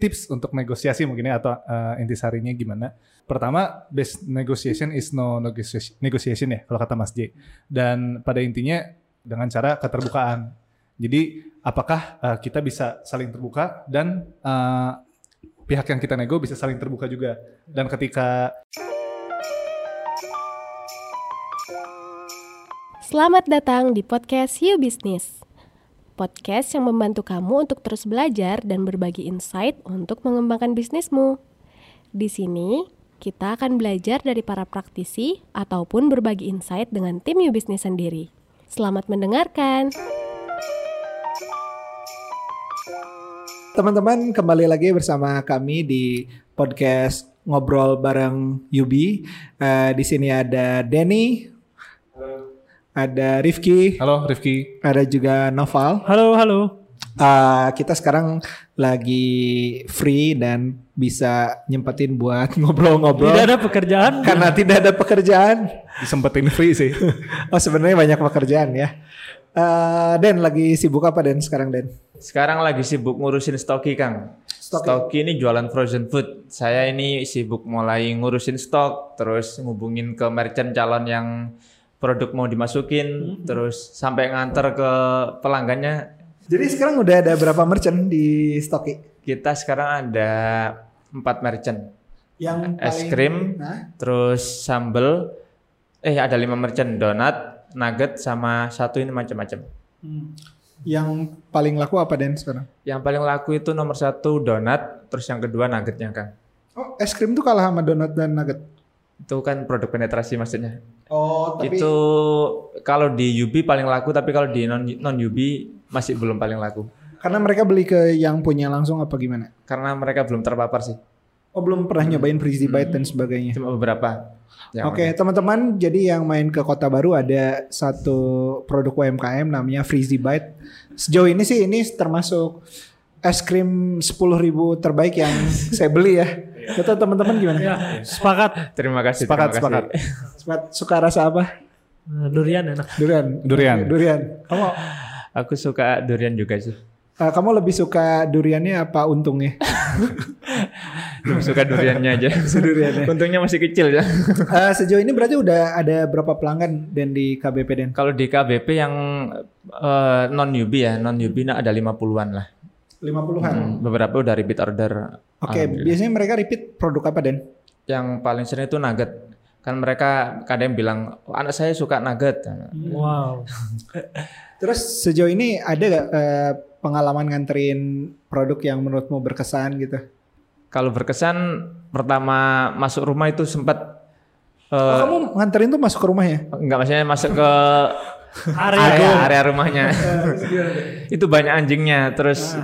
tips untuk negosiasi mungkin ya atau uh, intisarinya gimana. Pertama, best negotiation is no negotiation, negotiation ya kalau kata Mas J. Dan pada intinya dengan cara keterbukaan. Jadi apakah uh, kita bisa saling terbuka dan uh, pihak yang kita nego bisa saling terbuka juga. Dan ketika Selamat datang di podcast You Business. Podcast yang membantu kamu untuk terus belajar dan berbagi insight untuk mengembangkan bisnismu. Di sini, kita akan belajar dari para praktisi ataupun berbagi insight dengan tim You Business sendiri. Selamat mendengarkan. Teman-teman, kembali lagi bersama kami di podcast ngobrol bareng Yubi. Uh, di sini ada Denny, ada Rifki, Halo Rifki. ada juga Noval. Halo, halo. Uh, kita sekarang lagi free dan bisa nyempetin buat ngobrol-ngobrol Tidak ada pekerjaan. karena tidak ada pekerjaan. Disempetin free sih. Oh sebenarnya banyak pekerjaan ya. Uh, Den lagi sibuk apa Den sekarang Den? Sekarang lagi sibuk ngurusin stoki Kang. Stoki. Stoki ini jualan frozen food. Saya ini sibuk mulai ngurusin stok, terus ngubungin ke merchant calon yang produk mau dimasukin, terus sampai nganter ke pelanggannya. Jadi sekarang udah ada berapa merchant di Stoki? Kita sekarang ada empat merchant. Yang Es paling- krim, Nah, terus sambel, eh ada lima merchant donat, nugget, sama satu ini macam-macam. hmm. yang paling laku apa Den sekarang? Yang paling laku itu nomor satu donat, terus yang kedua nuggetnya Kang. Oh es krim tuh kalah sama donat dan nugget. Itu kan produk penetrasi maksudnya. Oh Itu kalau di UB paling laku tapi kalau di non non UB masih belum paling laku karena mereka beli ke yang punya langsung apa gimana? karena mereka belum terpapar sih. Oh belum pernah nyobain Freezy Bite dan sebagainya. Cuma beberapa. Oke teman-teman, jadi yang main ke Kota Baru ada satu produk UMKM namanya Freezy Bite. Sejauh ini sih ini termasuk es krim 10.000 terbaik yang saya beli ya. Kata teman-teman gimana? Ya, sepakat. Terima kasih. Sepakat, terima sepakat. kasih. Suka- Suka rasa apa? Nah, Durian enak. Durian. Durian. Durian. Kamu Aku suka durian juga sih. eh, kamu lebih suka duriannya apa untungnya? Lebih suka duriannya aja. Duriannya. Untungnya masih kecil ya. Eh, sejauh ini berarti udah ada berapa pelanggan dan di KBP Den? Kalau di KBP yang non UB ya, non UB nah ada 50-an lah. 50-an. Hmm, beberapa udah repeat order. Oke, Alhamdulillah. biasanya mereka repeat produk apa Den? Yang paling sering itu nugget. Kan mereka kadang bilang, "Oh, anak saya suka nugget. Wow. Terus sejauh ini ada gak eh, pengalaman nganterin produk yang menurutmu berkesan gitu? Kalau berkesan pertama masuk rumah itu sempat Oh, eh, kamu nganterin tuh masuk ke rumah ya? enggak maksudnya masuk ke Area. area area rumahnya. itu banyak anjingnya. Terus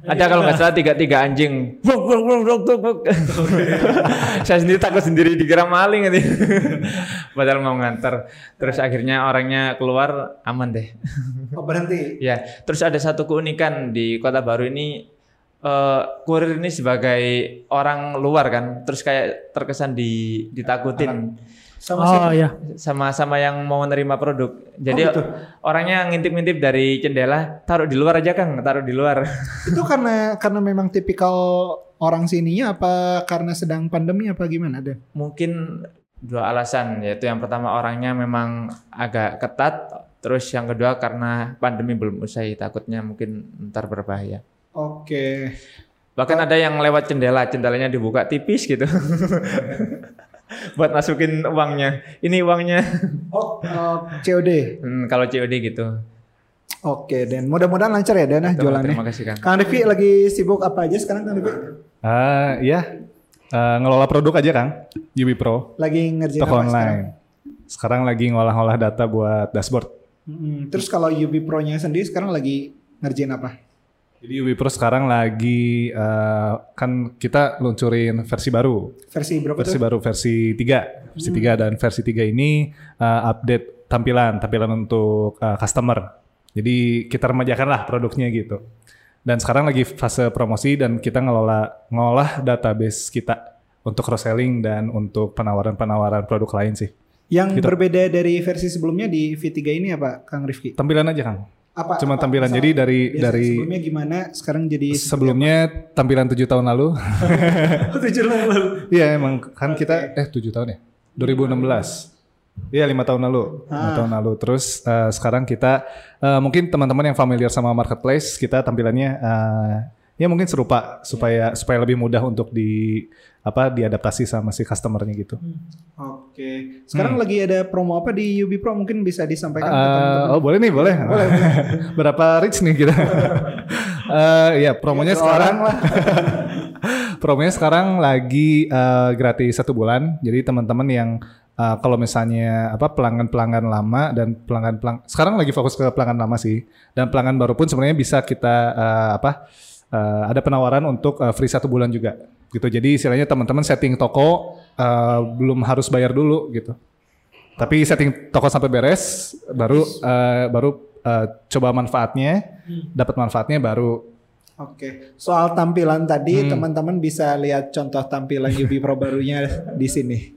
ada kalau nggak salah tiga tiga anjing. Wuk, wuk, wuk, wuk, wuk. Saya sendiri takut sendiri dikira maling nanti. Padahal mau nganter. Terus akhirnya orangnya keluar aman deh. Oh berhenti. Ya, terus ada satu keunikan di Kota Baru ini eh kurir ini sebagai orang luar kan, terus kayak terkesan di ditakutin Sama Oh siapa? ya. sama sama yang mau menerima produk. Jadi gitu? orangnya ngintip-ngintip dari jendela, taruh di luar aja Kang, taruh di luar. Itu karena karena memang tipikal orang sininya apa karena sedang pandemi apa gimana Den? Mungkin dua alasan, yaitu yang pertama orangnya memang agak ketat, terus yang kedua karena pandemi belum usai, takutnya mungkin ntar berbahaya. Oke. Bahkan ada yang lewat jendela, jendelanya dibuka tipis gitu. Buat masukin uangnya. Ini uangnya. Oh, eh, COD. Hmm, kalau COD gitu. Oke Den, mudah-mudahan lancar ya Den ah, Tuh, jualannya. Terima kasih Kang. Kang Rifki lagi sibuk apa aja sekarang Kang Rifki? Ah, iya. Eh, ngelola produk aja Kang. UB Pro. Lagi ngerjain Toko apa sekarang? online. Sekarang lagi ngolah-ngolah data buat dashboard. Mm, terus kalau UB Pro-nya sendiri sekarang lagi ngerjain apa? Jadi UB Pro sekarang lagi eh, kan kita luncurin versi baru. Versi berapa Versi tuh? baru versi 3. Versi 3 dan versi 3 ini eh, update tampilan, tampilan untuk eh, customer. Jadi kita remajakan lah produknya gitu. Dan sekarang lagi fase promosi dan kita ngelola ngolah database kita untuk cross selling dan untuk penawaran-penawaran produk lain sih. Yang Gitu. berbeda dari versi sebelumnya di V3 ini apa Kang Rifki? Tampilan aja Kang. Apa? Cuma apa- tampilan. Jadi dari dari sebelumnya gimana? Sekarang jadi sebelumnya tampilan tujuh tahun lalu. tujuh lalu. Iya emang kan kita eh tujuh tahun ya 2016 Iya lima tahun lalu, lima Ah. tahun lalu. Terus eh, sekarang kita eh, mungkin teman-teman yang familiar sama marketplace, kita tampilannya eh, ya mungkin serupa supaya supaya lebih mudah untuk di apa diadaptasi sama si customernya gitu. Oke. Sekarang lagi ada promo apa di Ubi Pro? Mungkin bisa disampaikan ke Eh, teman-teman. oh boleh nih boleh. Berapa rich nih kita? Eh ya promonya Dua sekarang lah. promonya sekarang lagi eh, gratis satu bulan. Jadi teman-teman yang eh, kalau misalnya apa pelanggan-pelanggan lama dan pelanggan pelang sekarang lagi fokus ke pelanggan lama sih. Dan pelanggan baru pun sebenarnya bisa kita eh, apa eh, ada penawaran untuk eh, free satu bulan juga gitu. Jadi istilahnya teman-teman setting toko eh, belum harus bayar dulu gitu. Tapi setting toko sampai beres baru eh, baru eh, coba manfaatnya, dapat manfaatnya baru Oke. Soal tampilan tadi Hmm. teman-teman bisa lihat contoh tampilan Ubi Pro barunya di sini.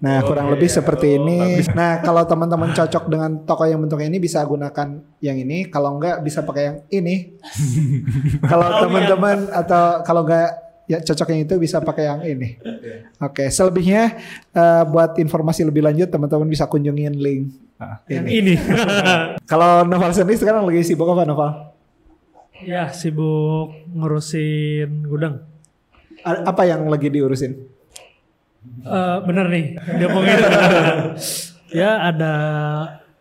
Nah, kurang Oh, lebih iya. seperti ini. Nah, kalau teman-teman cocok dengan toko yang bentuknya ini bisa gunakan yang ini, kalau enggak bisa pakai yang ini. kalau Oh, iya. teman-teman atau kalau enggak ya cocok yang itu bisa pakai yang ini. Oke, selebihnya eh, buat informasi lebih lanjut teman-teman bisa kunjungin link Ah. Yang ini. ini. Kalau Noval sendiri sekarang lagi sibuk apa Noval? ya sibuk ngurusin gudang. A- Apa yang lagi diurusin? Eh bener nih, dia ngomongin. ya ada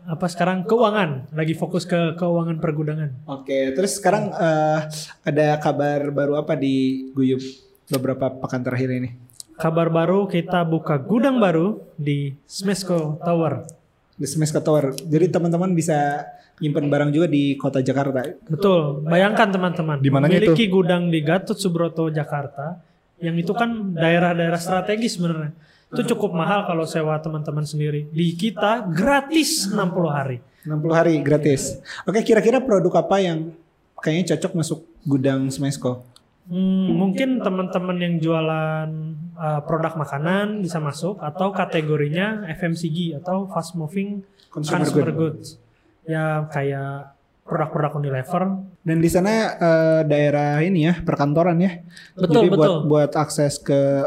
apa sekarang keuangan, lagi fokus ke keuangan pergudangan. Oke, terus sekarang eh, ada kabar baru apa di Guyup beberapa pekan terakhir ini? Kabar baru kita buka gudang baru di Smesco Tower. Di Semester Tower. Jadi teman-teman bisa nyimpen barang juga di kota Jakarta. Betul, bayangkan teman-teman. Di mananya memiliki gudang di Gatot Subroto Jakarta, yang itu kan daerah-daerah strategis sebenarnya. Itu cukup mahal kalau sewa teman-teman sendiri. Di kita gratis 60 hari. 60 hari gratis. Oke, kira-kira produk apa yang kayaknya cocok masuk gudang Smesco? Hmm, mungkin teman-teman yang jualan uh, produk makanan bisa masuk atau kategorinya FMCG atau fast moving Consumer consumer, good. goods. Ya kayak produk-produk Unilever. Dan di sana eh, daerah ini ya, perkantoran ya. Betul, Jadi buat betul. buat akses ke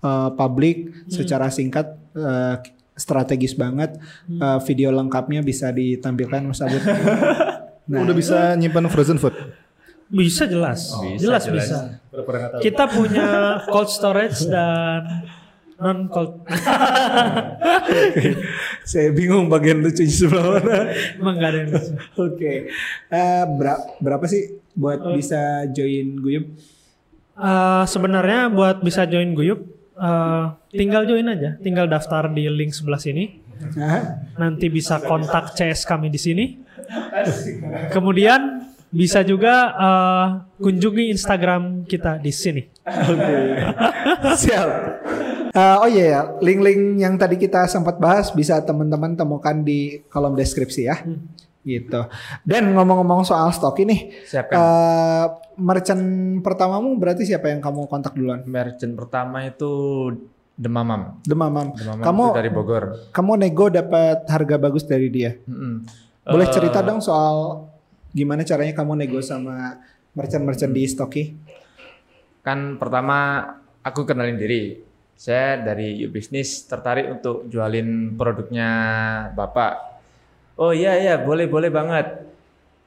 eh, publik secara singkat eh, strategis banget. Eh, video lengkapnya bisa ditampilkan Mas Abud. Nah, udah bisa nyimpan frozen food. Bisa jelas. Bisa, jelas jelas. bisa. Kita punya cold storage dan non cold. Saya bingung bagian lucunya sebelah mana. Emang gak ada yang lucu. Oke. Eh, bera- berapa sih buat bisa join Guyup? Eh, sebenarnya buat bisa join Guyup, eh, tinggal join aja, tinggal daftar di link sebelah sini. Nanti bisa kontak CS kami di sini. Kemudian bisa juga eh, kunjungi Instagram kita di sini. Siap. Eh, oh iya ya, link-link yang tadi kita sempat bahas bisa teman-teman temukan di kolom deskripsi ya. Gitu. Dan ngomong-ngomong soal stok ini, Siapkan. eh merchant pertamamu berarti siapa yang kamu kontak duluan? Merchant pertama itu Demamam. Demamam. Demamam Kamu itu dari Bogor. kamu nego dapat harga bagus dari dia. Mm-mm. Boleh Eh, cerita dong soal gimana caranya kamu nego sama merchant-merchant di Stoki? Kan pertama aku kenalin diri. Saya dari U Business tertarik untuk jualin produknya Bapak. Oh iya iya boleh boleh banget.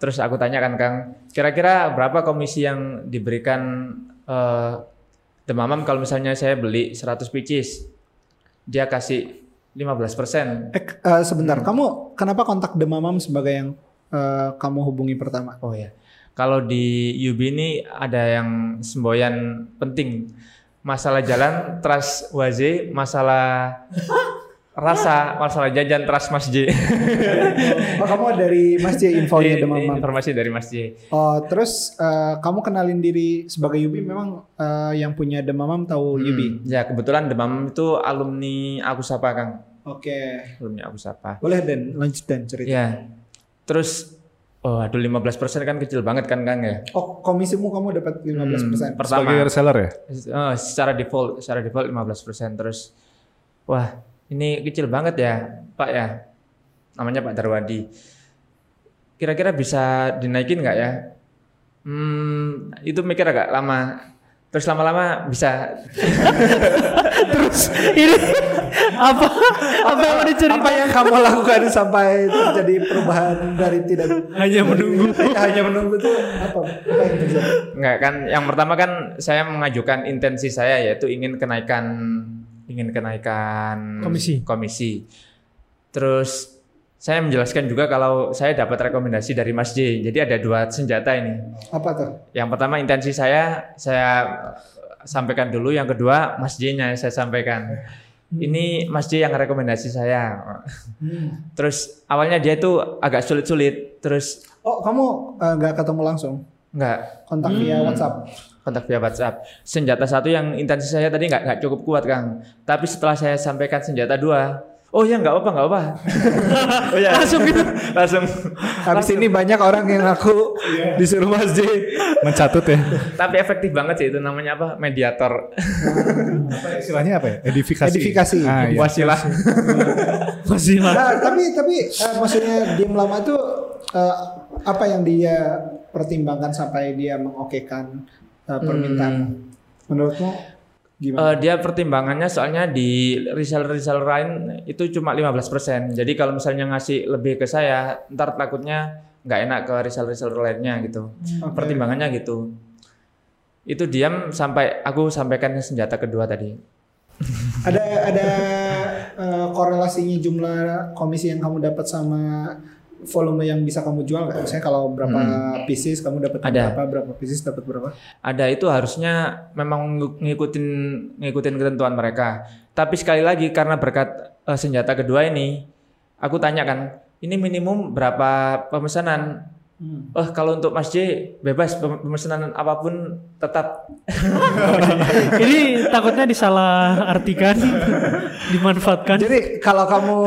Terus aku tanyakan Kang, kira-kira berapa komisi yang diberikan eh Demamam kalau misalnya saya beli 100 pieces, dia kasih 15%. Eh, eh, sebentar, kamu kenapa kontak Demamam sebagai yang eh, kamu hubungi pertama? Oh ya, kalau di UB ini ada yang semboyan penting. Masalah jalan, trust Waze, masalah rasa, masalah jajan, trust Mas J. Oh, kamu dari Mas J infonya Demamam. Informasi dari Mas J. Oh, terus eh, kamu kenalin diri sebagai Yubi memang eh, yang punya Demamam tahu Yubi. Hmm, Ya kebetulan Demam itu alumni Aku Sapa Kang, Oke. alumni Aku Sapa. Boleh Dan lanjut Dan cerita. Ya, terus oh aduh 15% kan kecil banget kan Kang ya. Oh, komisimu kamu dapat 15%. Hmm, pertama Sebagai reseller ya? Oh, secara default, secara default 15% terus wah, ini kecil banget ya, Pak ya. Namanya Pak Darwadi. kira-kira bisa dinaikin nggak ya? Hmm, itu mikir agak lama. Terus lama-lama bisa. Ini apa apa yang mau diceritain? Apa yang kamu lakukan sampai terjadi perubahan dari tidak Hanya menunggu. hanya menunggu itu apa? Apa yang terjadi? Nggak kan? Yang pertama kan saya mengajukan intensi saya yaitu ingin kenaikan ingin kenaikan Komisi. komisi. Terus saya menjelaskan juga kalau saya dapat rekomendasi dari Mas J. Jadi ada dua senjata ini. Apa tuh? Yang pertama intensi saya saya sampaikan dulu, yang kedua Mas J-nya saya sampaikan. Ini Mas J yang rekomendasi saya. Terus awalnya dia itu agak sulit-sulit, terus Oh, kamu eh, nggak ketemu langsung? nggak Kontak via WhatsApp? kontak via WhatsApp. Senjata satu yang intensi saya tadi nggak nggak cukup kuat Kang. Tapi setelah saya sampaikan senjata dua, oh ya nggak apa nggak apa. oh ya langsung gitu, langsung. Habis ini banyak orang yang aku disuruh Mas J. Mencatut ya. Tapi efektif banget sih itu namanya apa mediator. Apa istilahnya apa ya? Edifikasi. Edifikasi. Ah, iya. Wasilah. Masih lah. Nah, tapi tapi eh, maksudnya diem lama itu eh, apa yang dia pertimbangkan sampai dia mengokekan eh, permintaan? Menurutmu gimana? Eh, dia pertimbangannya soalnya di reseller-reseller lain itu cuma 15%. Jadi kalau misalnya ngasih lebih ke saya, ntar takutnya nggak enak ke reseller-reseller lainnya gitu. Oke. Pertimbangannya gitu. Itu diam sampai aku sampaikan senjata kedua tadi. Ada ada eh, korelasinya jumlah komisi yang kamu dapat sama volume yang bisa kamu jual nggak? Misalnya kalau berapa pieces kamu dapat Hmm. Ada. berapa, berapa pieces dapat berapa? Ada itu harusnya memang ng- ngikutin ngikutin ketentuan mereka. Tapi sekali lagi karena berkat eh, senjata kedua ini, aku tanya kan, ini minimum berapa pemesanan? Oh kalau untuk Mas J bebas pem- pemesanan apa pun tetap Ini takutnya disalah artikan, dimanfaatkan. Jadi kalau kamu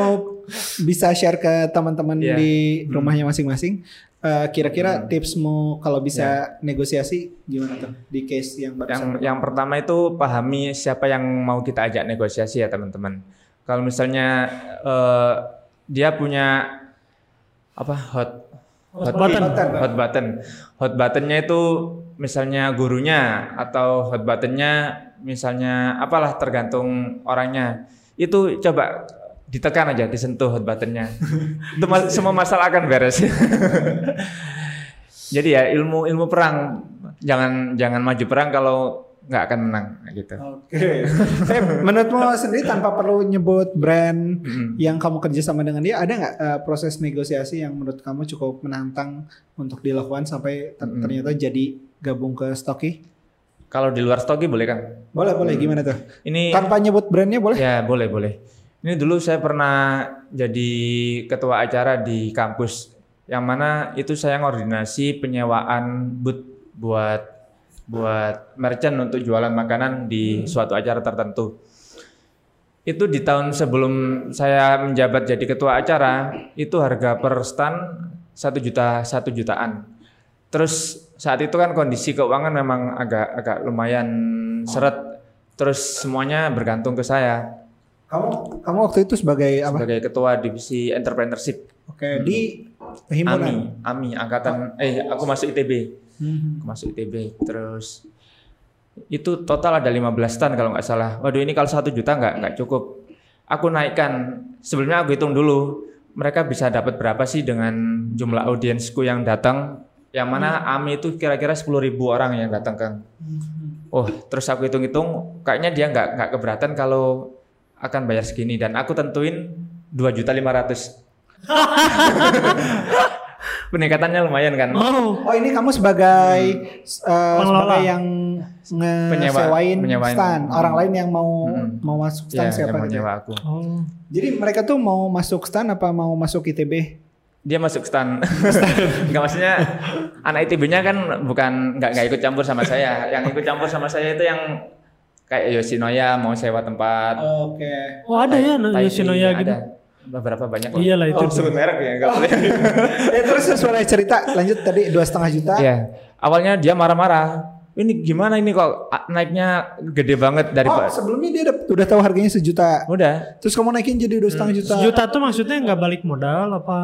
bisa share ke teman-teman Iya. di rumahnya masing-masing, eh, kira-kira tipsmu kalau bisa Iya. negosiasi gimana tuh di case yang Yang barusan? yang pertama itu pahami siapa yang mau kita ajak negosiasi ya teman-teman. Kalau misalnya eh, dia punya apa hot Hot button. hot button hot buttonnya itu misalnya gurunya atau hot buttonnya misalnya apalah tergantung orangnya itu coba ditekan aja disentuh hot buttonnya semua masalah akan beres jadi ya ilmu ilmu perang jangan jangan maju perang kalau nggak akan menang gitu Oke. Eh, menurutmu sendiri tanpa perlu nyebut brand Mm-mm. yang kamu kerja sama dengan dia, ada nggak eh, proses negosiasi yang menurut kamu cukup menantang untuk dilakukan sampai ter- Mm-mm. ternyata jadi gabung ke Stocky? kalau di luar stoki boleh kan Boleh, boleh. Gimana tuh? ini Tanpa nyebut brandnya boleh? Ya boleh boleh. Ini dulu saya pernah jadi ketua acara di kampus, yang mana itu saya koordinasi penyewaan booth buat buat merchant untuk jualan makanan di suatu acara tertentu. Itu di tahun sebelum saya menjabat jadi ketua acara, itu harga per stand satu juta satu jutaan. Terus saat itu kan kondisi keuangan memang agak agak lumayan seret. Terus semuanya bergantung ke saya Kamu kamu waktu itu sebagai apa? sebagai ketua divisi entrepreneurship Oke, di AMI, himpunan. AMI angkatan eh aku masuk ITB, Hmm. aku masuk ITB. Terus itu total ada 15 tan kalau nggak salah. Waduh ini kalau satu juta nggak nggak cukup. Aku naikkan. Sebelumnya aku hitung dulu mereka bisa dapat berapa sih dengan jumlah audiensku yang datang. Yang mana AMI itu kira-kira 10.000 orang yang datang Kang. Oh, terus aku hitung-hitung kayaknya dia nggak nggak keberatan kalau akan bayar segini dan aku tentuin 2 juta 500. Peningkatannya lumayan kan? Oh, Oh ini kamu sebagai eh, sebagai yang Penyewa- ngesewain penyewain. stand. Orang lain yang mau Hmm. mau masuk Ya, stand yang siapa gitu. aku. oh. Jadi mereka tuh mau masuk stand apa mau masuk ITB? Dia masuk stand. Enggak maksudnya anak ITB-nya kan bukan nggak nggak ikut campur sama saya. Yang ikut campur sama saya itu yang kayak Yoshinoya mau sewa tempat. Oke. Oh ada ya Taipei, Yoshinoya gitu. ada. Beberapa banyak. kok. Iyalah itu. Oh, sebut merek ya nggak boleh. ya terus sesuai cerita lanjut tadi dua setengah juta. Iya. Awalnya dia marah-marah. Ini gimana ini kok naiknya gede banget dari Oh sebelumnya dia udah, udah tahu harganya sejuta. udah Terus kamu naikin jadi dua setengah juta. Sejuta tuh maksudnya nggak balik modal apa?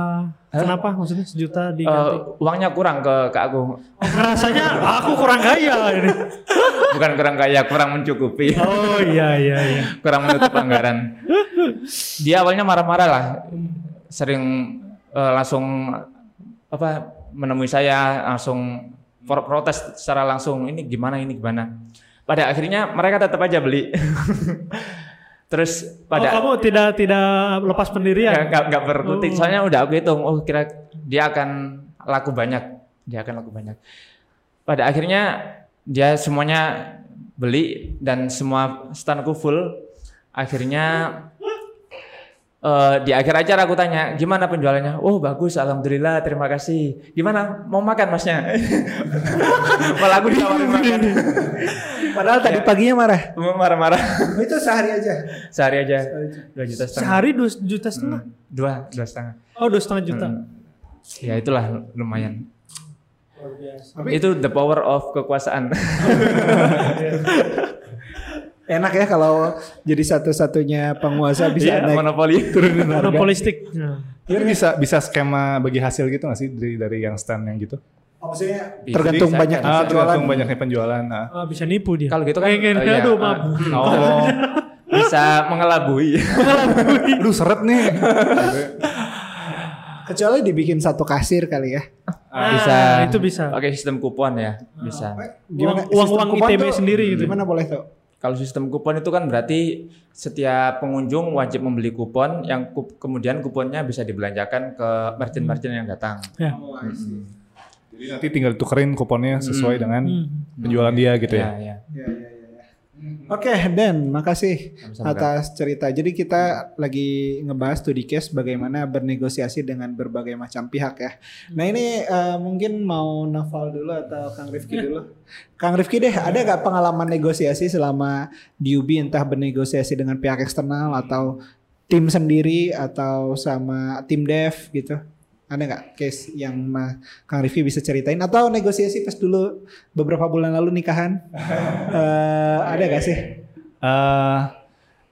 Kenapa maksudnya sejuta eh, diganti? uangnya kurang ke ke aku Oh, rasanya aku kurang kaya ini. bukan kurang kaya kurang mencukupi Oh iya iya iya. kurang menutup anggaran dia awalnya marah-marah lah sering eh, langsung apa menemui saya langsung protes secara langsung ini gimana ini gimana? Pada akhirnya mereka tetap aja beli. Terus Oh, pada kamu tidak tidak lepas pendirian. nggak nggak nggak berkutik. Oh. soalnya udah aku hitung oh kira dia akan laku banyak. Dia akan laku banyak. Pada akhirnya dia semuanya beli dan semua standku full. Akhirnya eh, di akhir acara aku tanya gimana penjualannya oh bagus alhamdulillah terima kasih gimana mau makan masnya malah aku ditawarin makan Padahal tadi paginya marah. marah-marah Itu sehari aja. sehari aja dua juta setengah Sehari dua juta setengah. dua dua setengah Oh dua setengah juta. Hmm. Ya itulah lumayan. Tapi- Itu the power of kekuasaan. Enak ya kalau jadi satu-satunya penguasa bisa Iya, naik. monopoli. turunin harga. Monopolistik. Nah. Ini bisa bisa skema bagi hasil gitu nggak sih dari dari yang stand yang gitu? Oh, maksudnya tergantung Bisa. banyak Ah, penjualan. tergantung banyaknya penjualan. ah. Ah, bisa nipu dia. Kalau gitu kan Pengen, aduh ah, maaf. Oh, bisa mengelabui. lu seret nih. Kecuali dibikin satu kasir kali ya. Ah, bisa. itu bisa. Pakai sistem kupon ya, bisa. Gimana? Uang- uang kupon ITB sendiri gitu. Gimana boleh tuh? Kalau sistem kupon itu kan berarti setiap pengunjung wajib membeli kupon yang kup- kemudian kuponnya bisa dibelanjakan ke merchant-merchant yang datang. Ya. Jadi nanti tinggal tukerin kuponnya sesuai dengan Hmm. penjualan dia gitu ya. Ya, ya. Ya. Oke, Dan, makasih Sama-sama, atas cerita. Jadi kita lagi ngebahas studi case bagaimana bernegosiasi dengan berbagai macam pihak ya. Nah ini eh, mungkin mau Naval dulu atau Kang Rifki dulu. Kang Rifki deh, ada gak pengalaman negosiasi selama di UBI entah bernegosiasi dengan pihak eksternal atau tim sendiri atau sama tim dev gitu? Ada nggak case yang Ma- Kang Rifki bisa ceritain atau negosiasi pas dulu beberapa bulan lalu nikahan? Eh, ada gak sih? Eh,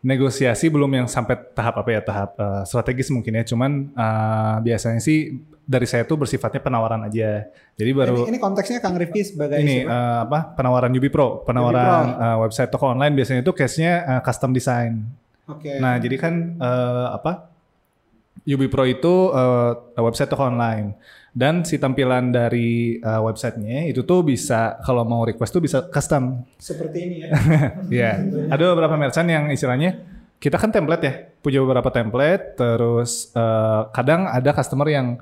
negosiasi belum yang sampai tahap apa ya tahap eh, strategis mungkin ya. Cuman eh, biasanya sih dari saya tuh bersifatnya penawaran aja. Jadi baru Ini, ini konteksnya Kang Rifki sebagai ini siapa? eh, apa penawaran Ubi Pro, penawaran eh, website toko online biasanya itu case-nya eh, custom design. Oke. Nah, jadi kan eh, apa? Ubi Pro itu eh, website toko online dan si tampilan dari eh, websitenya itu tuh bisa kalau mau request tuh bisa custom. Seperti ini ya. Iya, ada beberapa merchant yang istilahnya kita kan template ya, punya beberapa template, terus eh, kadang ada customer yang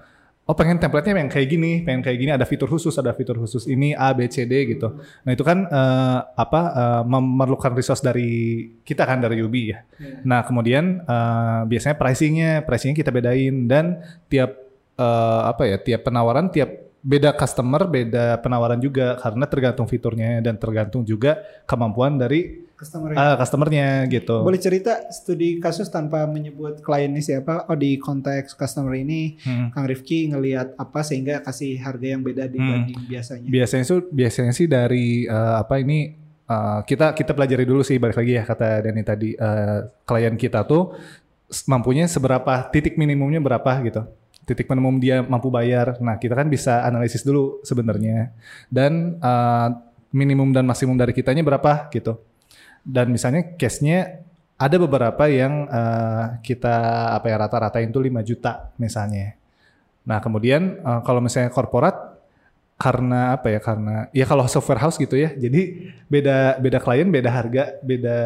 oh pengen template-nya yang kayak gini, pengen kayak gini, ada fitur khusus, ada fitur khusus ini A, B, C, D gitu. Nah itu kan eh, apa eh, memerlukan resource dari kita kan dari Ubi ya. Nah kemudian eh, biasanya pricingnya, pricingnya kita bedain dan tiap eh, apa ya, tiap penawaran, tiap beda customer, beda penawaran juga karena tergantung fiturnya dan tergantung juga kemampuan dari Customer ah, customernya gitu. Boleh cerita studi kasus tanpa menyebut kliennya siapa? Oh di konteks customer ini Hmm. Kang Rifki ngelihat apa sehingga kasih harga yang beda dibanding biasanya. Biasanya sih biasanya sih dari eh, apa ini eh, kita kita pelajari dulu sih balik lagi ya kata Dani tadi eh, klien kita tuh mampunya seberapa titik minimumnya berapa gitu. Titik minimum dia mampu bayar. Nah, kita kan bisa analisis dulu sebenarnya. Dan eh, minimum dan maksimum dari kitanya berapa gitu. Dan misalnya case-nya ada beberapa yang eh, kita apa ya rata-ratain tuh 5 juta misalnya. Nah, kemudian eh, kalau misalnya korporat karena apa ya karena ya kalau software house gitu ya jadi beda beda klien beda harga beda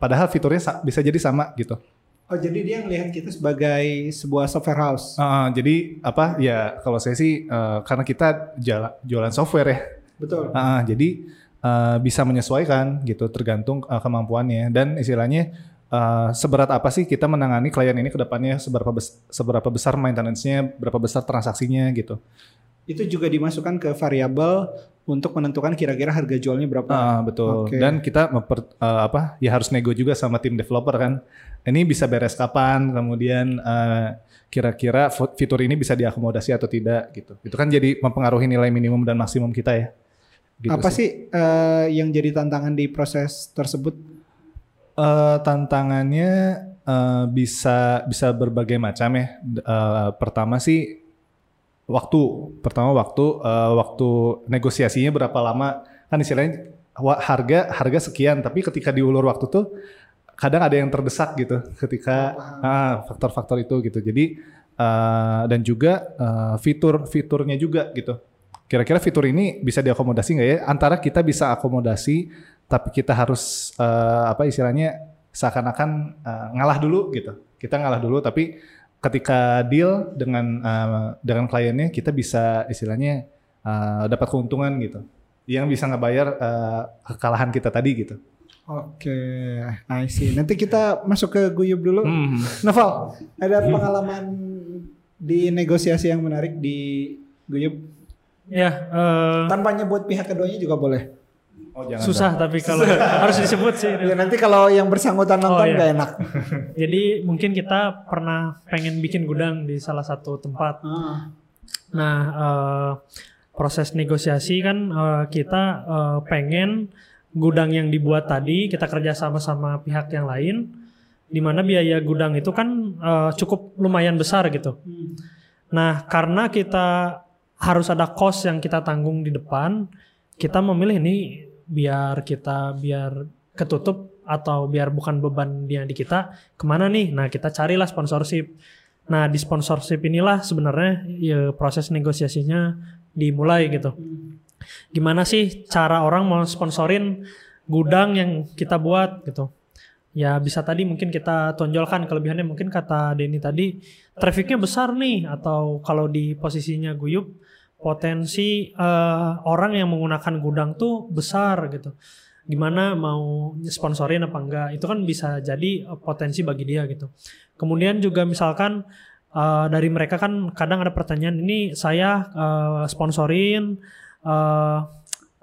padahal fiturnya sa- bisa jadi sama gitu Oh jadi dia ngelihat kita sebagai sebuah software house. Uh, jadi apa ya kalau saya sih uh, karena kita jala- jualan software ya Betul. Uh, jadi uh, bisa menyesuaikan gitu tergantung uh, kemampuannya dan istilahnya uh, seberat apa sih kita menangani klien ini ke depannya seberapa bes- seberapa besar maintenance-nya berapa besar transaksinya gitu Itu juga dimasukkan ke variabel untuk menentukan kira-kira harga jualnya berapa. Ah, betul. Oke. Dan kita memper, eh, apa ya harus nego juga sama tim developer kan. Ini bisa beres kapan, kemudian eh, kira-kira fitur ini bisa diakomodasi atau tidak gitu. Itu kan jadi mempengaruhi nilai minimum dan maksimum kita ya. Gitu Apa sih eh, yang jadi tantangan di proses tersebut? Eh, tantangannya eh, bisa bisa berbagai macam ya. Eh, pertama sih waktu. Pertama waktu eh, waktu negosiasinya berapa lama? Kan istilahnya harga harga sekian, tapi ketika diulur waktu tuh kadang ada yang terdesak gitu. Ketika ah, faktor-faktor itu gitu. Jadi eh, dan juga eh, fitur-fiturnya juga gitu. Kira-kira fitur ini bisa diakomodasi nggak ya? Antara kita bisa akomodasi, tapi kita harus eh, apa istilahnya seakan-akan eh, ngalah dulu gitu. Kita ngalah dulu, tapi ketika deal dengan eh, dengan kliennya kita bisa istilahnya eh, dapat keuntungan gitu, yang bisa ngebayar eh, kekalahan kita tadi gitu. Oke, I see. Nanti kita masuk ke Guyub dulu. Hmm. Noval, ada pengalaman di negosiasi yang menarik di Guyub? Ya, eh, Tanpa nyebut pihak keduanya juga boleh. Oh, jangan susah tapi kalau harus disebut sih. Ya nanti kalau yang bersangkutan nonton iya. gak enak. Jadi mungkin kita pernah pengen bikin gudang di salah satu tempat. Ah. Nah, eh, proses negosiasi kan eh, kita eh, pengen gudang yang dibuat tadi kita kerja sama sama pihak yang lain, di mana biaya gudang itu kan eh, cukup lumayan besar gitu. Nah, karena kita harus ada cost yang kita tanggung di depan, kita memilih ini biar kita biar ketutup atau biar bukan beban dia di kita ke mana nih? Nah, kita carilah sponsorship. Nah, di sponsorship inilah sebenarnya ya, proses negosiasinya dimulai gitu. Gimana sih cara orang mau sponsorin gudang yang kita buat gitu? Ya bisa tadi mungkin kita tonjolkan kelebihannya mungkin kata Denny tadi trafficnya besar nih atau kalau di posisinya Guyup potensi eh, orang yang menggunakan gudang tuh besar gitu. Gimana mau sponsorin apa enggak? Itu kan bisa jadi eh, potensi bagi dia gitu. Kemudian juga misalkan eh, dari mereka kan kadang ada pertanyaan ini saya eh, sponsorin eh,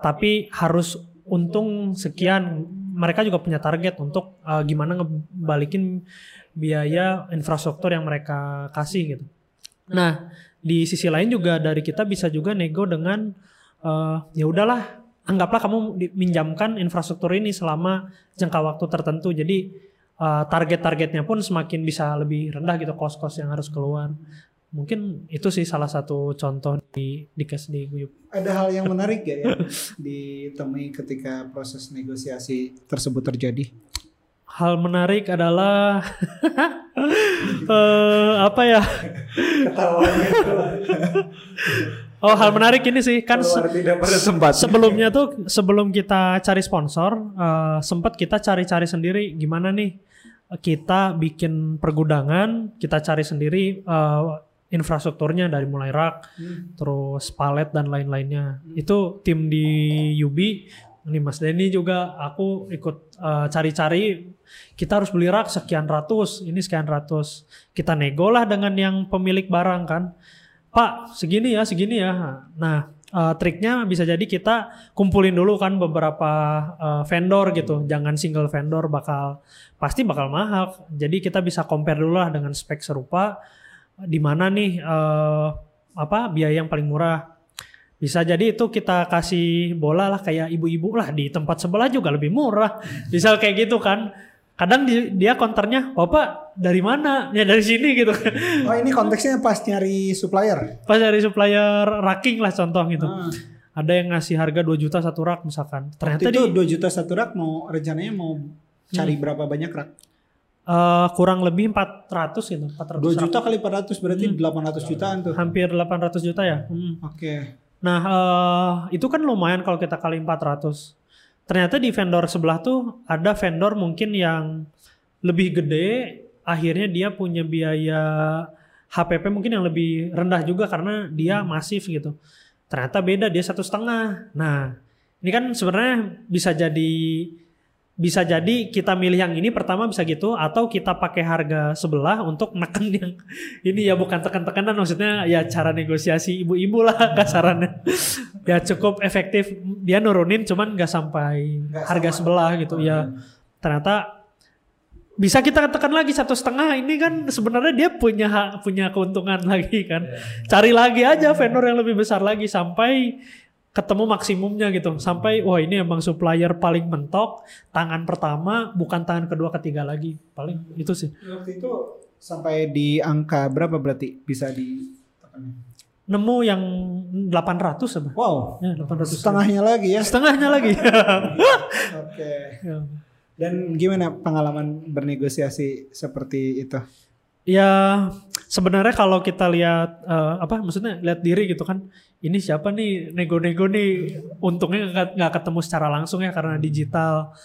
tapi harus untung sekian. Mereka juga punya target untuk eh, gimana ngebalikin biaya infrastruktur yang mereka kasih gitu. Nah, di sisi lain juga dari kita bisa juga nego dengan eh, ya udahlah anggaplah kamu minjamkan infrastruktur ini selama jangka waktu tertentu. Jadi eh, target-targetnya pun semakin bisa lebih rendah gitu kos-kos yang harus keluar. Mungkin itu sih salah satu contoh di di case di Guyup. Ada hal yang menarik gak ya ditemui ketika proses negosiasi tersebut terjadi? Hal menarik adalah eh, apa ya? Ketawanya Oh, hal menarik ini sih kan se- sebelumnya tuh sebelum kita cari sponsor eh, sempat kita cari-cari sendiri gimana nih? Kita bikin pergudangan kita cari sendiri eh, infrastrukturnya dari mulai rak terus palet dan lain-lainnya. Itu tim di Yubi ini Mas Denny juga aku ikut eh, cari-cari kita harus beli rak sekian ratus ini sekian ratus kita nego lah dengan yang pemilik barang kan Pak, segini ya, segini ya. Nah, eh, triknya bisa jadi kita kumpulin dulu kan beberapa eh, vendor gitu. Jangan single vendor bakal pasti bakal mahal. Jadi kita bisa compare dulu lah dengan spek serupa di mana nih eh, apa biaya yang paling murah. Bisa jadi itu kita kasih bola lah kayak ibu-ibu lah di tempat sebelah juga lebih murah. Misal kayak gitu kan. Kadang di- dia konternya, "Bapak dari mana?" Ya dari sini gitu. Oh ini konteksnya pas nyari supplier. pas dari supplier racking lah contoh gitu. Ah. Ada yang ngasih harga 2 juta satu rak misalkan. Ternyata Waktu itu di 2 juta satu rak mau rencananya mau cari Hmm. berapa banyak rak? eh, kurang lebih 400 gitu, 400 2 rak. juta kali 400 berarti 800 jutaan tuh. hampir 800 juta ya. Hmm. Oke. Nah, eh, itu kan lumayan kalau kita kali 400. Ternyata di vendor sebelah tuh ada vendor mungkin yang lebih gede, akhirnya dia punya biaya HPP mungkin yang lebih rendah juga karena dia masif gitu. Ternyata beda dia satu setengah. Nah, ini kan sebenarnya bisa jadi bisa jadi kita milih yang ini pertama bisa gitu atau kita pakai harga sebelah untuk neken yang ini ya bukan tekan-tekanan maksudnya ya cara negosiasi ibu-ibu lah kasarannya. Ya cukup efektif. Dia nurunin cuman nggak sampai Nggak harga sama. sebelah gitu ya. Ternyata bisa kita tekan lagi satu setengah ini kan sebenarnya dia punya hak- punya keuntungan lagi kan. Cari lagi aja vendor yang lebih besar lagi sampai ketemu maksimumnya gitu sampai wah ini emang supplier paling mentok tangan pertama bukan tangan kedua ketiga lagi paling itu sih Waktu itu sampai di angka berapa berarti bisa di nemu yang 800 apa Wow, ya 800 setengahnya lagi ya. setengahnya lagi Oke. Ya. Dan gimana pengalaman bernegosiasi seperti itu? Ya sebenarnya kalau kita lihat eh, apa maksudnya lihat diri gitu kan ini siapa nih nego-nego nih untungnya nggak ketemu secara langsung ya karena digital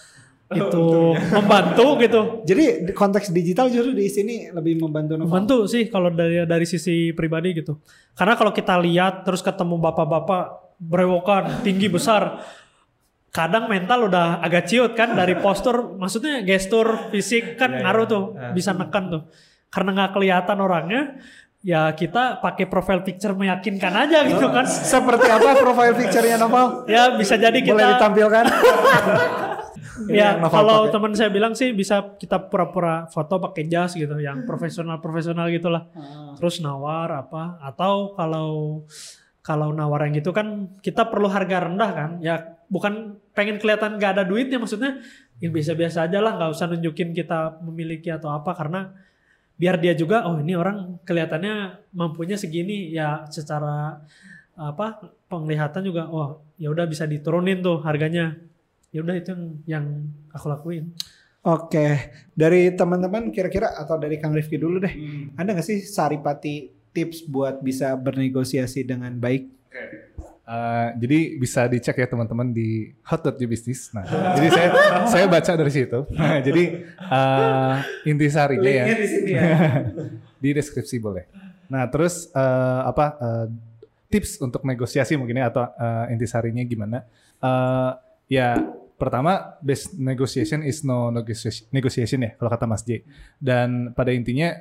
itu membantu gitu. Jadi di konteks digital justru di sini lebih membantu Noval. membantu sih kalau dari dari sisi pribadi gitu. Karena kalau kita lihat terus ketemu bapak-bapak berewokan tinggi besar kadang mental udah agak ciut kan dari postur maksudnya gestur fisik kan ngaruh tuh bisa nekan tuh karena nggak kelihatan orangnya ya kita pakai profile picture meyakinkan aja gitu kan. Seperti apa profile picture-nya Noval? ya bisa jadi Boleh kita ditampilkan? ya Yang kalau teman saya bilang sih bisa kita pura-pura foto pakai jas gitu yang profesional profesional gitulah. Terus nawar apa atau kalau kalau nawar yang gitu kan kita perlu harga rendah kan. Ya bukan pengen kelihatan gak ada duitnya maksudnya ya biasa-biasa aja lah nggak usah nunjukin kita memiliki atau apa karena biar dia juga oh ini orang kelihatannya mampunya segini. Ya secara apa penglihatan juga oh ya udah bisa diturunin tuh harganya. Ya udah itu yang, yang aku lakuin. Oke, dari teman-teman kira-kira atau dari Kang Rifki dulu deh. Ada nggak sih saripati tips buat bisa bernegosiasi dengan baik? Eh, jadi bisa dicek ya teman-teman di hot.business. Nah, jadi saya saya baca dari situ. Nah, jadi eh, intisarinya ya. di sini ya. di deskripsi boleh. Nah, terus eh, apa eh, tips untuk negosiasi mungkin ya atau eh, intisarinya gimana? Eh, ya pertama best negotiation is no negotiation, negotiation ya kalau kata Mas J. Dan pada intinya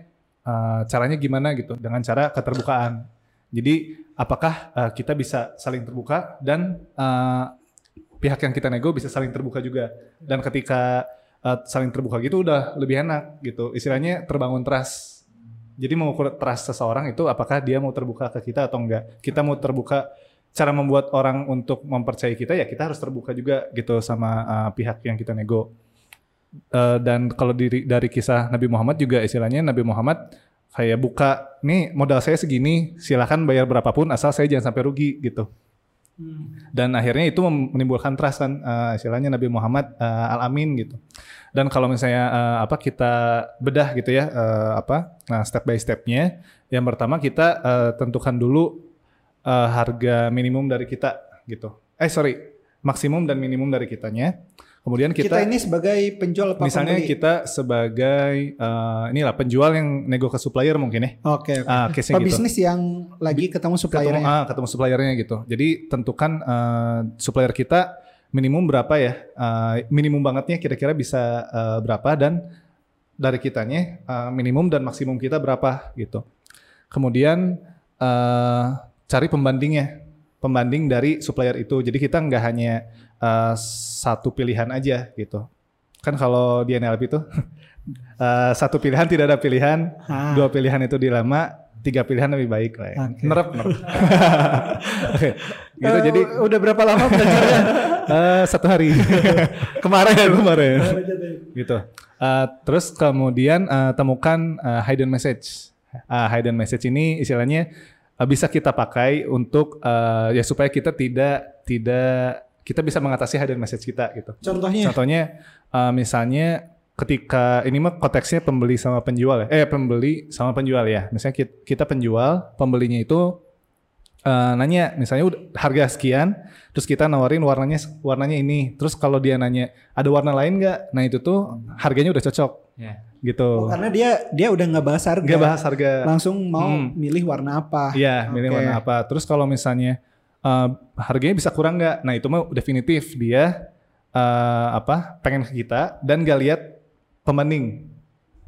eh, caranya gimana gitu dengan cara keterbukaan. Jadi apakah eh, kita bisa saling terbuka dan eh, pihak yang kita nego bisa saling terbuka juga. Dan ketika eh, saling terbuka gitu udah lebih enak gitu. Istilahnya terbangun trust. Jadi mengukur trust seseorang itu apakah dia mau terbuka ke kita atau enggak. Kita mau terbuka cara membuat orang untuk mempercayai kita ya kita harus terbuka juga gitu sama uh, pihak yang kita nego. Uh, dan kalau dari dari kisah Nabi Muhammad juga istilahnya Nabi Muhammad kayak buka nih modal saya segini silahkan bayar berapapun asal saya jangan sampai rugi gitu. Dan akhirnya itu menimbulkan trust kan uh, istilahnya Nabi Muhammad uh, al-amin gitu. Dan kalau misalnya uh, apa kita bedah gitu ya uh, apa nah step by stepnya yang pertama kita uh, tentukan dulu uh, harga minimum dari kita gitu. Eh sorry maksimum dan minimum dari kitanya. Kemudian Kita, kita, ini sebagai penjual apa misalnya pembeli? kita sebagai uh, inilah penjual yang nego ke supplier mungkin ya. Oke, oke. Ah, case-nya gitu. Yang lagi ketemu ketemu suppliernya. ah, ketemu suppliernya gitu. Jadi tentukan eh, supplier kita minimum berapa ya? Eh, minimum bangetnya kira-kira bisa eh, berapa dan dari kitanya eh, minimum dan maksimum kita berapa gitu. Kemudian eh, cari pembandingnya, pembanding dari supplier itu. Jadi kita nggak hanya eh, satu pilihan aja gitu. Kan kalau di NLP itu eh, satu pilihan tidak ada pilihan, Ah. dua pilihan itu dilema, tiga pilihan lebih baik lah. Ya. Oke. Nerep, nerep. Oke, gitu Eh, jadi udah berapa lama belajarnya? eh, satu hari kemarin kemarin gitu. Eh, terus kemudian eh, temukan eh, hidden message. Eh, hidden message ini istilahnya bisa kita pakai untuk eh, ya supaya kita tidak tidak kita bisa mengatasi hidden message kita gitu. Contohnya? Contohnya eh, misalnya ketika ini mah konteksnya pembeli sama penjual ya. Eh pembeli sama penjual ya. Misalnya kita, kita penjual, pembelinya itu eh, nanya misalnya udah harga sekian, terus kita nawarin warnanya warnanya ini. Terus kalau dia nanya ada warna lain nggak? Nah itu tuh harganya udah cocok Ya. gitu. Karena dia dia udah nggak bahas harga. Nggak bahas harga. Langsung mau Hmm. milih warna apa. Iya, milih Oke. warna apa. Terus kalau misalnya eh, harganya bisa kurang nggak? Nah itu mah definitif dia eh, apa pengen ke kita dan gak lihat pembanding.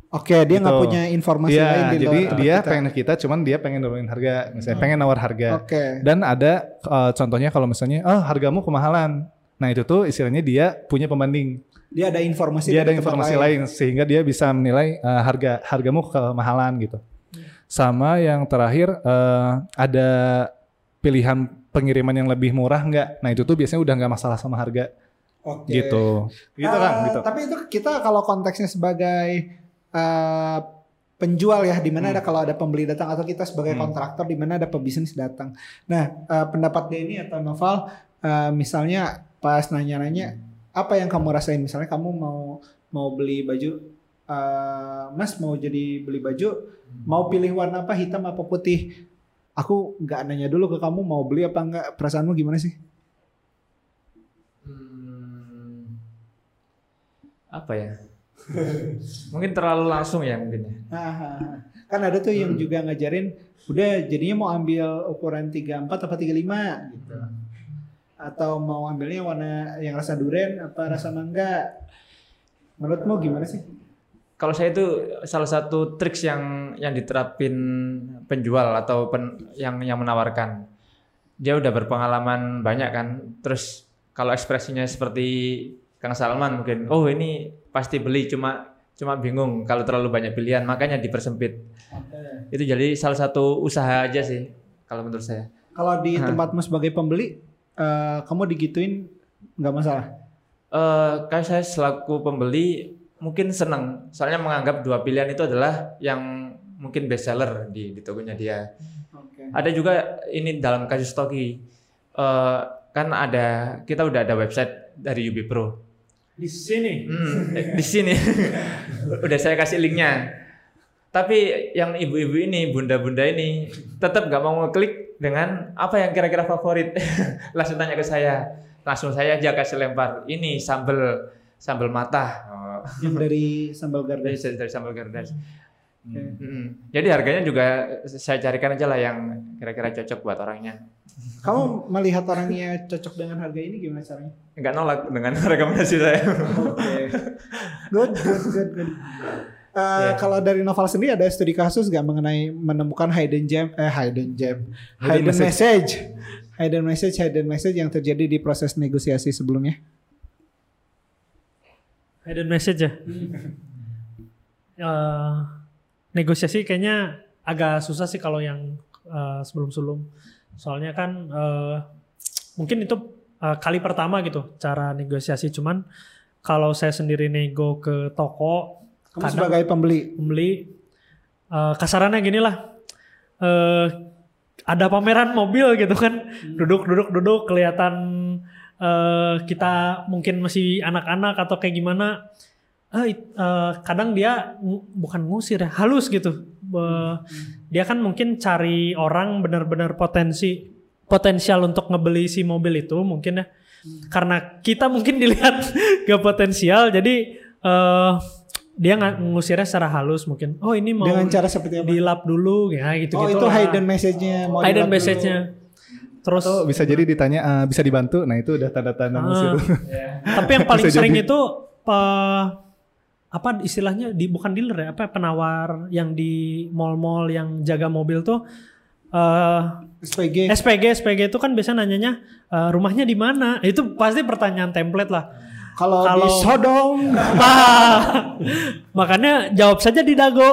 Oke, dia nggak Gitu. punya informasi Iya, lain di jadi luar dia kita. pengen ke kita, cuman dia pengen nurunin harga, misalnya pengen nawar harga. Oke. Dan ada eh, contohnya kalau misalnya, oh hargamu kemahalan. Nah itu tuh istilahnya dia punya pembanding. Dia ada informasi Dia ada informasi lain. sehingga dia bisa menilai eh, harga hargamu kemahalan gitu. Sama yang terakhir eh, ada pilihan pengiriman yang lebih murah nggak? Nah itu tuh biasanya udah nggak masalah sama harga Oke. gitu. Gitu Eh, kan? Gitu. Tapi itu kita kalau konteksnya sebagai eh, penjual ya, di mana Hmm. ada kalau ada pembeli datang atau kita sebagai Hmm. kontraktor di mana ada pebisnis datang. Nah, eh, pendapat Denny atau Noval, eh, misalnya pas nanya-nanya apa yang kamu rasain? Misalnya kamu mau mau beli baju, eh, Mas mau jadi beli baju, mau pilih warna apa hitam apa putih? Aku nggak nanya dulu ke kamu mau beli apa enggak. Perasaanmu gimana sih? Hmm, apa ya? mungkin terlalu langsung ya mungkin ya. Ah, kan ada tuh yang juga ngajarin udah jadinya mau ambil ukuran 34 apa 35 gitu. Atau mau ambilnya warna yang rasa duren apa rasa mangga. Menurutmu gimana sih? Kalau saya itu salah satu triks yang yang diterapin penjual atau pen, yang yang menawarkan. Dia udah berpengalaman banyak kan. Terus kalau ekspresinya seperti Kang Salman mungkin, oh ini pasti beli cuma cuma bingung kalau terlalu banyak pilihan makanya dipersempit. Itu jadi salah satu usaha aja sih kalau menurut saya. Kalau di Hah. tempatmu sebagai pembeli eh, kamu digituin nggak masalah. Eh kayak saya selaku pembeli mungkin senang soalnya menganggap dua pilihan itu adalah yang mungkin best seller di di tokonya dia. Oke. Ada juga ini dalam kasus Toki eh kan ada kita udah ada website dari Ubi Pro. Di sini. Hmm, eh, di sini udah saya kasih linknya. Tapi yang ibu-ibu ini, bunda-bunda ini tetap nggak mau ngeklik dengan apa yang kira-kira favorit. Langsung tanya ke saya. Langsung saya aja kasih lempar. Ini sambal sambal mata. Oh, Yang dari sambal dari, gardas. dari sambal gardas. Oke. Hmm. Jadi harganya juga saya carikan aja lah yang kira-kira cocok buat orangnya. Kamu melihat orangnya cocok dengan harga ini gimana caranya? Nggak nolak dengan rekomendasi saya. Oke. Good, good, good, good. Eh, Yeah. Kalau dari novel sendiri ada studi kasus nggak mengenai menemukan hidden gem, eh hidden gem, hidden, Hidden message. hidden message, hidden message yang terjadi di proses negosiasi sebelumnya? Hidden message ya. Eh, negosiasi kayaknya agak susah sih kalau yang eh, sebelum-sebelum. Soalnya kan eh, mungkin itu eh, kali pertama gitu cara negosiasi. Cuman kalau saya sendiri nego ke toko, Kamu Kadang- sebagai pembeli, pembeli eh, kasarannya gini lah. eh, ada pameran mobil gitu kan, duduk duduk duduk kelihatan eh, kita mungkin masih anak-anak atau kayak gimana. It- eh, kadang dia bukan ngusir ya, halus gitu. Eh, dia kan mungkin cari orang benar-benar potensi potensial untuk ngebeli si mobil itu mungkin ya. Karena kita mungkin dilihat gak potensial, jadi eh, dia nggak ngusirnya secara halus mungkin. Oh ini mau dengan cara seperti apa? dilap dulu ya gitu oh gitu. itu hidden message-nya. mau hidden message-nya. Terus Atau bisa jadi ditanya "Ah, bisa dibantu. Nah itu udah tanda-tanda Ah. musir. tapi yang paling Bisa sering jadi. itu eh, apa istilahnya di bukan dealer ya apa penawar yang di mall-mall yang jaga mobil tuh eh SPG. SPG SPG itu kan biasanya nanyanya eh, rumahnya di mana itu pasti pertanyaan template lah Kalau di Sodong, Nah, makanya jawab saja di Dago.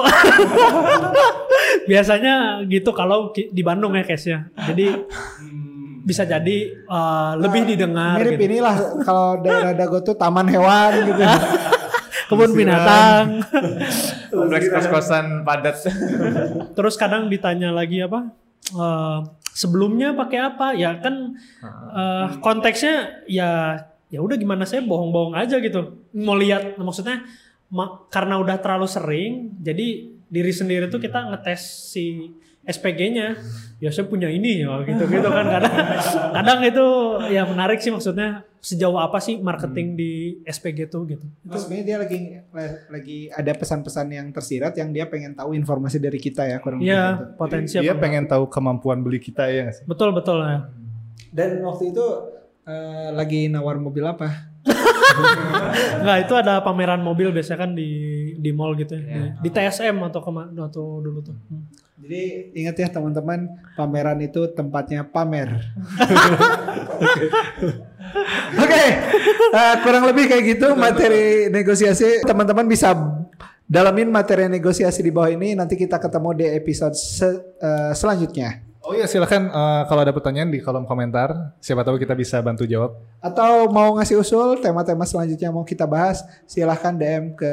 Biasanya gitu kalau di Bandung ya case-nya. Jadi bisa jadi uh, lebih didengar mirip gitu. inilah kalau daerah Dago tuh taman hewan gitu. Kebun binatang. Kompleks kos-kosan padat. Terus kadang ditanya lagi apa? eh, sebelumnya pakai apa? Ya kan eh, konteksnya ya ya udah gimana saya bohong-bohong aja gitu. Mau lihat maksudnya ma- karena udah terlalu sering jadi diri sendiri tuh kita ngetes si SPG-nya. Ya saya punya ini ya gitu gitu kan kadang kadang itu ya menarik sih maksudnya sejauh apa sih marketing di SPG tuh gitu. Itu sebenarnya dia lagi lagi ada pesan-pesan yang tersirat yang dia pengen tahu informasi dari kita ya kurang lebih gitu. Iya, potensi Dia apa? pengen tahu kemampuan beli kita ya sih? Betul betul ya. Dan waktu itu eh, lagi nawar mobil apa? Enggak, itu ada pameran mobil biasanya kan di di mall gitu ya. Di, di TSM atau kema atau dulu tuh. Hmm. Jadi ingat ya teman-teman, pameran itu tempatnya pamer. Oke, eh, kurang lebih kayak gitu materi negosiasi. Teman-teman bisa dalamin materi negosiasi di bawah ini. Nanti kita ketemu di episode se- eh, selanjutnya. Oh iya silakan eh, kalau ada pertanyaan di kolom komentar. Siapa tahu kita bisa bantu jawab. Atau mau ngasih usul tema-tema selanjutnya mau kita bahas, silahkan DM ke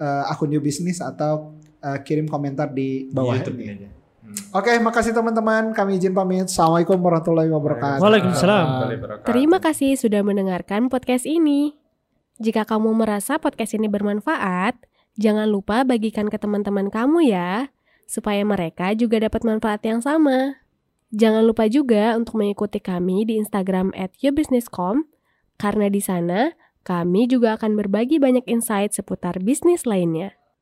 eh, akun New Business atau eh, kirim komentar di bawah YouTube ini. aja. Oke, makasih teman-teman. Kami izin pamit. Assalamualaikum warahmatullahi wabarakatuh. Waalaikumsalam. Terima kasih sudah mendengarkan podcast ini. Jika kamu merasa podcast ini bermanfaat, jangan lupa bagikan ke teman-teman kamu ya, supaya mereka juga dapat manfaat yang sama. Jangan lupa juga untuk mengikuti kami di Instagram at yourbusiness.com, karena di sana kami juga akan berbagi banyak insight seputar bisnis lainnya.